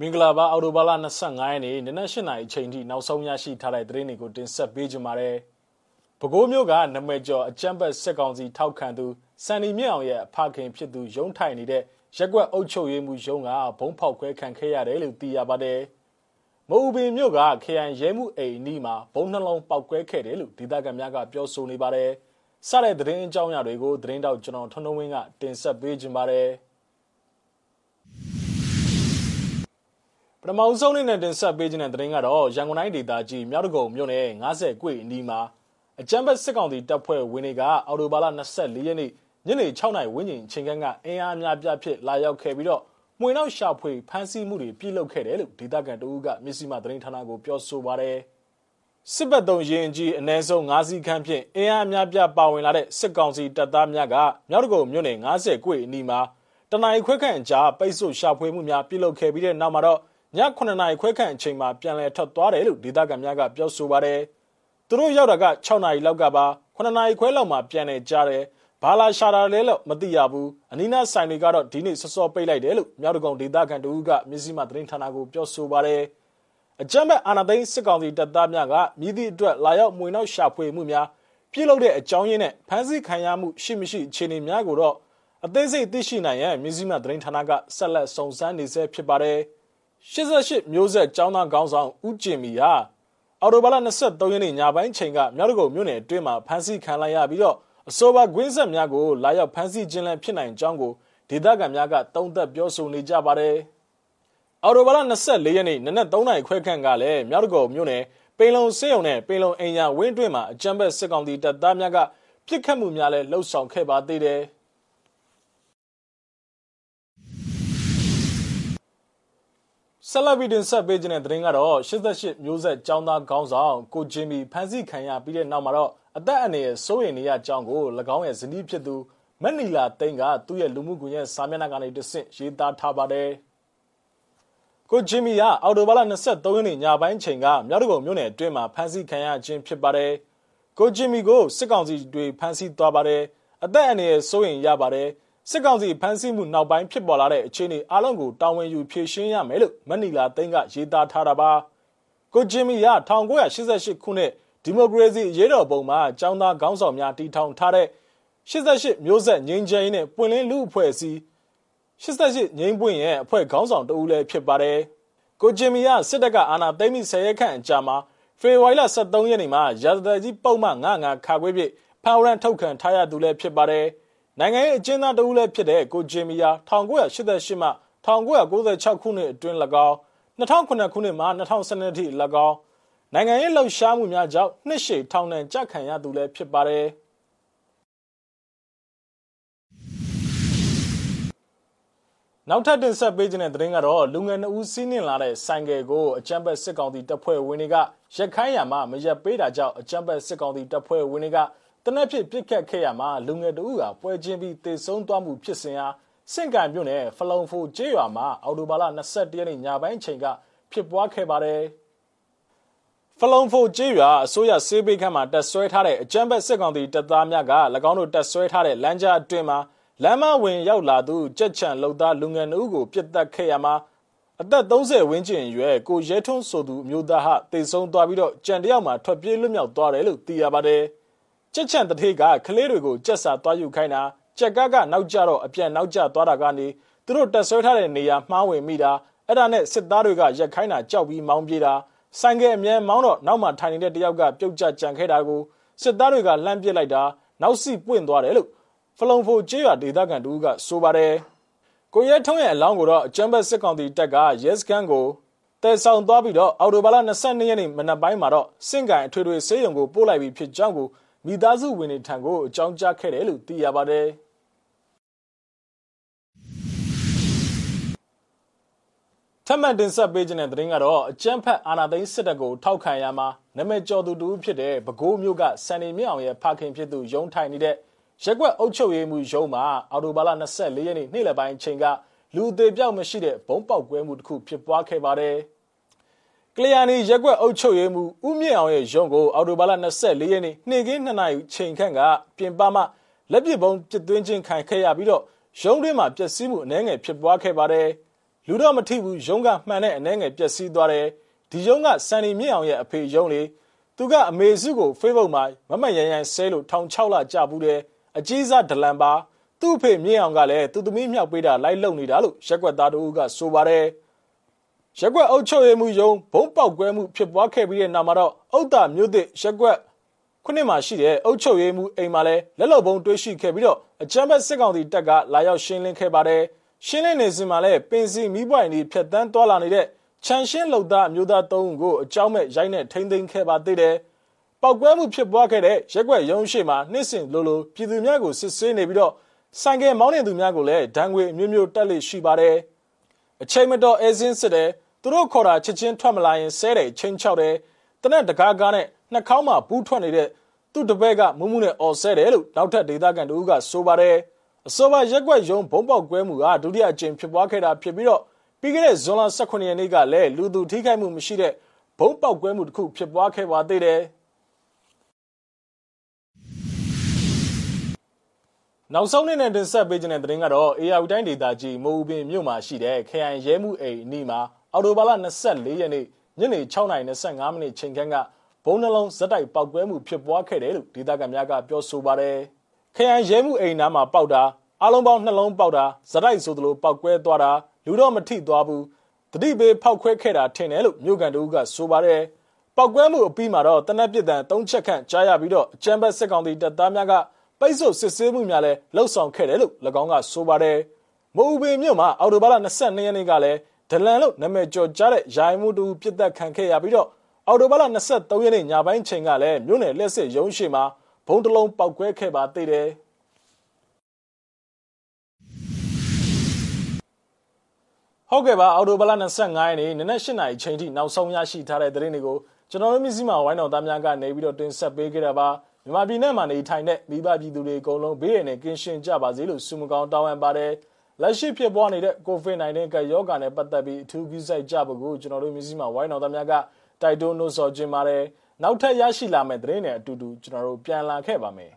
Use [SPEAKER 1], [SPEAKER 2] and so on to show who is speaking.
[SPEAKER 1] မင်္ဂလာပါအော်တိုဘာလ25ရက်နေ့နနက်၈နာရီအချိန်ထိနောက်ဆုံးရရှိထားတဲ့သတင်းတွေကိုတင်ဆက်ပေးကြပါမယ်။ပဲခူးမြို့ကနမဲကျော်အကြမ်းဖက်စစ်ကောင်စီထောက်ခံသူစန်နီမြင့်အောင်ရဲ့အဖခင်ဖြစ်သူရုံးထိုင်နေတဲ့ရက်ကွက်အုပ်ချုပ်ရေးမှူးရုံးကဘုံဖောက်ခွဲခံခဲ့ရတယ်လို့သိရပါတယ်။မအူပင်မြို့ကခရိုင်ရဲမှုအိမ်အနီးမှာဘုံနှလုံးပေါက်ကွဲခဲ့တယ်လို့ဒေသခံများကပြောဆိုနေပါတယ်။စတဲ့သတင်းအကြောင်းအရာတွေကိုသတင်းတောက်ကျွန်တော်ထွန်းထွန်းဝင်းကတင်ဆက်ပေးကြပါမယ်။ ထမဆုံးအနေနဲ့တင်ဆက်ပေးခြင်းတဲ့သတင်းကတော့ရန်ကုန်တိုင်းဒေသကြီးမြောက်တကုံမြို့နယ်90ကွေအနီးမှာအကြမ်းဖက်စစ်ကောင်စီတပ်ဖွဲ့ဝင်တွေကအော်တိုဘာလ24ရက်နေ့ညနေ6နာရီဝန်းကျင်ချိန်ခန့်ကအင်အားများပြားဖြင့်လာရောက်ခဲ့ပြီးတော့မှွေနောက်ရှာဖွေဖမ်းဆီးမှုတွေပြုလုပ်ခဲ့တယ်လို့ဒေသခံတအူးကမျက်စိမှသတင်းဌာနကိုပြောဆိုပါရယ်စစ်ဘက်တုံရင်ကြီးအ ਨੇ ဆုံး9စီးခန့်ဖြင့်အင်အားများပြားပါဝင်လာတဲ့စစ်ကောင်စီတပ်သားများကမြောက်တကုံမြို့နယ်90ကွေအနီးမှာတနအီခွဲခန့်ကြားပိတ်ဆို့ရှာဖွေမှုများပြုလုပ်ခဲ့ပြီးတဲ့နောက်မှာတော့ ည9နာရီခွဲခန့်အချိန်မှာပြန်လည်ထွက်သွားတယ်လို့ဒေသခံများကပြောဆိုပါတယ်။သူတို့ရောက်တာက6နာရီလောက်ကပါ9နာရီခွဲလောက်မှပြန်နေကြတယ်။ဘာလာရှာတာလဲလို့မသိရဘူး။အနီးနားဆိုင်တွေကတော့ဒီနေ့စောစောပိတ်လိုက်တယ်လို့မြောက်တကုံဒေသခံတို့ကမျက်စိမှသတင်းဌာနကိုပြောဆိုပါတယ်။အကြမ်းဖက်အာဏာသိမ်းစစ်ကောင်စီတပ်သားများကမြည်သည့်အတွက်လာရောက်မှွေနောက်ရှာဖွေမှုများပြုလုပ်တဲ့အကြောင်းရင်းနဲ့ဖမ်းဆီးခံရမှုရှိမရှိအခြေအနေများကိုတော့အသေးစိတ်သိရှိနိုင်ရန်မြစည်းမသတင်းဌာနကဆက်လက်စုံစမ်းနေဆဲဖြစ်ပါတယ်။ 88မျိုးဆက်ចောင်းသားခေါင်းဆောင်ဦးကျင်မီဟာအော်တိုဘာလ23ရက်နေ့ညပိုင်းချိန်ကမြောက်တကုံမြို့နယ်အတွင်းမှာဖမ်းဆီးခံလိုက်ရပြီးတော့အဆိုပါကွင်းဆက်များကိုလာရောက်ဖမ်းဆီးခြင်းလည်းဖြစ်နိုင်ကြောင်းကိုဒေသခံများကတုံ့သက်ပြောဆိုနေကြပါတယ်။အော်တိုဘာလ24ရက်နေ့နနက်3နာရီခွဲခန့်ကလည်းမြောက်တကုံမြို့နယ်ပိန်လုံစေးုံနဲ့ပိန်လုံအိမ်ညာဝင်းတွင်းမှာအကြမ်းဖက်စစ်ကောင်စီတပ်သားများကပြစ်ခတ်မှုများလည်းလှုပ်ဆောင်ခဲ့ပါသေးတယ်။ ဆက်လက်ပြီးတင်ဆက်ပေးခြင်းတဲ့သတင်းကတော့88မျိုးဆက်ចောင်းသားခေါင်းဆောင်ကိုဂျင်မီဖမ်းဆီးခံရပြီးတဲ့နောက်မှာတော့အသက်အန္တရာယ်စိုးရိမ်နေရကြောင်းကို၎င်းရဲ့ဇနီးဖြစ်သူမက်နီလာသိန်းကသူ့ရဲ့လူမှုကွန်ရက်စာမျက်နှာကနေတဆင့်ရေးသားထားပါတယ်။ကိုဂျင်မီကအော်တိုဘာလ23ရက်နေ့ညပိုင်းချိန်ကမြောက်တကုံမြို့နယ်အတွင်းမှာဖမ်းဆီးခံရခြင်းဖြစ်ပါတယ်။ကိုဂျင်မီကိုစစ်ကောင်စီတွေဖမ်းဆီးသွားပါတယ်။အသက်အန္တရာယ်စိုးရိမ်ရပါတယ်။ စစ်ကောင်စီဖမ်းဆီးမှုနောက်ပိုင်းဖြစ်ပေါ်လာတဲ့အခြေအနေအလုံးကိုတာဝန်ယူဖြေရှင်းရမယ်လို့မနီလာသိန်းကရေးသားထားတာပါကိုဂျင်မီက1988ခုနှစ်ဒီမိုကရေစီရေးတော်ပုံမှာចောင်းသားခေါင်းဆောင်များတီထောင်ထားတဲ့88မျိုးဆက်ငြိမ်းချမ်းရေးနဲ့ပွင့်လင်းလူအဖွဲ့အစည်း88ငြိမ်းပွင့်ရဲ့အဖွဲ့ခေါင်းဆောင်တဦးလည်းဖြစ်ပါတယ်ကိုဂျင်မီကစစ်တပ်ကအာဏာသိမ်းပြီးဆယ်ရက်ခန့်အကြာမှာဖေဖော်ဝါရီလ23ရက်နေ့မှာရာဇသကြီးပုံမှန်99ခါခွေးပြဖန်ဝရန်ထုတ်ခံထားရသူလည်းဖြစ်ပါတယ်။ နိုင်ငံရေးအကျဉ်းသားတဦးလည်းဖြစ်တဲ့ကိုဂျင်မီယာ1988မှ1996ခုနှစ်အတွင်း၎င်း2009ခုနှစ်မှ2012ထိ၎င်းနိုင်ငံရေးလှုပ်ရှားမှုများကြောင့်နှစ်ရှည်ထောင်ဒဏ်ကြခံရသူလည်းဖြစ်ပါတယ်နောက်ထပ်တင်ဆက်ပေးခြင်းတဲ့သတင်းကတော့လူငယ်နှဦးစီးနှင်လာတဲ့ဆိုင်ကယ်ကိုအကြမ်းဖက်စစ်ကောင်စီတပ်ဖွဲ့ဝင်တွေကရက်ခိုင်းရမှာမရက်ပေးတာကြောင့်အကြမ်းဖက်စစ်ကောင်စီတပ်ဖွဲ့ဝင်တွေက တနက်ဖြစ်ပြစ်ခတ်ခဲ့ရမှာလူငယ်တဦးကပွဲချင်းပြီးတေဆုံးသွားမှုဖြစ်စဉ်ဟာစင့်ကံမြို့နယ်ဖလုံဖိုကျေးရွာမှာအော်တိုဘာလ22ရက်နေ့ညပိုင်းချိန်ကဖြစ်ပွားခဲ့ပါတယ်ဖလုံဖိုကျေးရွာအစိုးရစေးပိတ်ခန့်မှာတက်ဆွဲထားတဲ့အကြမ်းဖက်စစ်ကောင်စီတပ်သားများက၎င်းတို့တက်ဆွဲထားတဲ့လမ်းကြားအတွင်းမှာလမ်းမဝင်ရောက်လာသူကြက်ချံလုံသားလူငယ်နှုတ်ကိုပြစ်တက်ခဲ့ရမှာအသက်30ဝန်းကျင်အရွယ်ကိုရဲထွန်းဆိုသူမျိုးသားဟာတေဆုံးသွားပြီးတော့ကြံတယောက်မှာထွက်ပြေးလွတ်မြောက်သွားတယ်လို့သိရပါတယ်။ ကြက်ချန်တထေးကကလေးတွေကိုကြက်စာသွားယူခိုင်းတာကြက်ကကနောက်ကျတော့အပြန်နောက်ကျသွားတာကနေသူတို့တက်ဆွဲထားတဲ့နေရာမှားဝင်မိတာအဲ့ဒါနဲ့စစ်သားတွေကရက်ခိုင်းတာကြောက်ပြီးမောင်းပြေးတာဆိုင်ကယ်အမြဲမောင်းတော့နောက်မှထိုင်နေတဲ့တယောက်ကပြုတ်ကျကြံခဲ့တာကိုစစ်သားတွေကလှမ်းပစ်လိုက်တာနောက်စီပွင့်သွားတယ်လို့ဖလုံဖိုကျေးရွာဒေသခံတူကဆိုပါတယ်ကိုရဲထုံးရဲ့အလောင်းကိုတော့အကျမ်းဘတ်စစ်ကောင်တီတပ်ကရဲစခန်းကိုတဲဆောင်သွားပြီးတော့အော်တိုဘာလ22ရက်နေ့မနက်ပိုင်းမှာတော့စင့်ကန်အထွေထွေဆေးရုံကိုပို့လိုက်ပြီးဖြစ်ကြောင်းကို မိသားစုဝင်တွေထံကိုအကြောင်းကြားခဲ့တယ်လို့သိရပါတယ်။ထပ်မံတင်ဆက်ပေးခြင်းတဲ့သတင်းကတော့အကြမ်းဖက်အာဏာသိမ်းစစ်တပ်ကိုထောက်ခံရမှာနမဲကျော်သူတူဖြစ်တဲ့ပဲခူးမြို့ကစံနေမြင့်အောင်ရဲ့ဖခင်ဖြစ်သူရုံးထိုင်နေတဲ့ရက်ကွက်အုပ်ချုပ်ရေးမှုရုံးမှာအော်တိုဘာလ24ရက်နေ့နေ့လယ်ပိုင်းချိန်ကလူသေးပြောက်မရှိတဲ့ဘုံပေါက်ကွဲမှုတစ်ခုဖြစ်ပွားခဲ့ပါတယ်။ ကလျာဏီရက်ကွက်အုပ်ချုပ်ရေးမှူးဦးမြင့်အောင်ရဲ့ရုံးကိုအော်တိုဘာလ24ရက်နေ့နေ့ကင်း2နာရီချိန်ခန့်ကပြင်ပမှလက်ပစ်ပုံပစ်သွင်းခြင်းခံခဲ့ရပြီးတော့ရုံးတွင်းမှာပျက်စီးမှုအနည်းငယ်ဖြစ်ပွားခဲ့ပါတယ်လူတော့မထိဘူးရုံးကမှန်တဲ့အနေငယ်ပျက်စီးသွားတယ်ဒီရုံးကစန်နီမြင့်အောင်ရဲ့အဖေရုံးလေသူကအမေစုကို Facebook မှာမမရန်ရန်ဆဲလို့ထောင်6လကြာဘူးတယ်အကြီးစားဒလန်ပါသူ့အဖေမြင့်အောင်ကလည်းသူသမီးမြောက်ပေးတာလိုက်လုံနေတာလို့ရက်ွက်သားတို့ကဆိုပါတယ် ရက်ွက်အုပ်ချုပ်ရေးမှုယုံဘုံပေါက်ကွဲမှုဖြစ်ပွားခဲ့ပြီးတဲ့နောက်မှာတော့အုတ်တာမြို့သစ်ရက်ွက်ခုနှစ်မှာရှိတဲ့အုတ်ချုပ်ရေးမှုအိမ်မှာလည်းလက်လုံပုံတွေးရှိခဲ့ပြီးတော့အကြမ်းဖက်စစ်ကောင်စီတပ်ကလာရောက်ရှင်းလင်းခဲ့ပါတယ်ရှင်းလင်းနေစဉ်မှာလည်းပင်စီမီးပွိုင်တွေဖြတ်တန်းသွားလာနေတဲ့ချန်ရှင်းလုံသားအမျိုးသား၃ဦးကိုအကြောင်းမဲ့ရိုက်နဲ့ထိမ့်သိမ်းခဲ့ပါသေးတယ်ပောက်ကွဲမှုဖြစ်ပွားခဲ့တဲ့ရက်ွက်ရုံးရှိမှာနှစ်စဉ်လိုလိုပြည်သူများကိုစစ်ဆေးနေပြီးတော့ဆိုင်ကယ်မောင်းနေသူများကိုလည်းဒဏ်ငွေအမျိုးမျိုးတက်လိရှိပါတယ် အချိန်မတော်အဲစင်းစစ်တယ်သူတို့ခေါ်တာချက်ချင်းထွက်မလာရင်ဆဲတယ်ချင်းချောက်တယ်တနက်တကားကားနဲ့နှာခေါင်းမှာဘူးထွက်နေတဲ့သူ့တပည့်ကမူးမူးနဲ့အော်ဆဲတယ်လို့နောက်ထပ်ဒေသခံတို့ကဆိုပါတယ်အစောပိုင်းရက်ွက်ရုံဘုံပေါက်ကွဲမှုကဒုတိယအကြိမ်ဖြစ်ပွားခဲ့တာဖြစ်ပြီးတော့ပြီးခဲ့တဲ့ဇွန်လ18ရက်နေ့ကလည်းလူသူထိခိုက်မှုမရှိတဲ့ဘုံပေါက်ကွဲမှုတစ်ခုဖြစ်ပွားခဲ့ပါသေးတယ် နောက်ဆုံးနေ့နဲ့တင်ဆက်ပေးခြင်းတဲ့သတင်းကတော့ AR တိုင်းဒေသကြီးမိုးဦးပင်မြို့မှာရှိတဲ့ခရိုင်ရဲမှုအိမ်အနီးမှာအော်တိုဘာလ24ရက်နေ့ညနေ6:25မိနစ်ချိန်ခန့်ကဘုံနှလုံးဇက်တိုက်ပောက်ကွဲမှုဖြစ်ပွားခဲ့တယ်လို့ဒေသခံများကပြောဆိုပါတယ်။ခရိုင်ရဲမှုအိမ်နားမှာပေါက်တာအလုံးပေါင်းနှလုံးပေါက်တာဇက်တိုက်ဆိုသလိုပောက်ကွဲသွားတာလူတော့မထိသွားဘူးတတိပေဖောက်ခွဲခဲ့တာထင်တယ်လို့မြို့ကန်တို့ကဆိုပါတယ်။ပောက်ကွဲမှုအပြီးမှာတော့တနက်ပစ်တန်၃ချက်ခန့်ကြားရပြီးတော့အကြမ်းဖက်စစ်ကောင်စီတပ်သားများက ပိတ်ဆို့စစ်ဆေးမှုများလည်းလှုပ်ဆောင်ခဲ့တယ်လို့၎င်းကဆိုပါတယ်။မိုးဦးပင်မြို့မှာအော်တိုဘာလ22ရက်နေ့ကလည်းဒလန်လို့နာမည်ကျော်ကြားတဲ့ရိုင်မှုတူပြစ်သက်ခံခဲ့ရပြီးတော့အော်တိုဘာလ23ရက်နေ့ညပိုင်းချိန်ကလည်းမြို့နယ်လက်စစ်ရုံးရှိမှာဘုံတလုံးပောက်ကွဲခဲ့ပါသေးတယ်။ဟုတ်ကဲ့ပါအော်တိုဘလ25ရက်နေ့နနက်8နာရီချိန်ထိနောက်ဆုံးရရှိထားတဲ့သတင်းတွေကိုကျွန်တော်တို့မြစည်းမဝိုင်းတော်သားများကနေပြီးတော့တင်ဆက်ပေးခဲ့တာပါ မြန်မာပြည်နဲ့မှနေထိုင်တဲ့မိဘပြည်သူတွေအကုန်လုံးဘေးရန်နဲ့ကင်းရှင်းကြပါစေလို့ဆုမကောင်းတောင်းပန်ပါတယ်လက်ရှိဖြစ်ပွားနေတဲ့ COVID-19 ကရောဂါနဲ့ပတ်သက်ပြီးအထူးကြီးစိုက်ကြဖို့ကိုကျွန်တော်တို့မြစည်းမဝိုင်းတော်သားများကတိုက်တွန်းလို့ဆိုခြင်းပါတယ်နောက်ထပ်ရရှိလာမယ့်သတင်းတွေအတူတူကျွန်တော်တို့ပြန်လာခဲ့ပါမယ်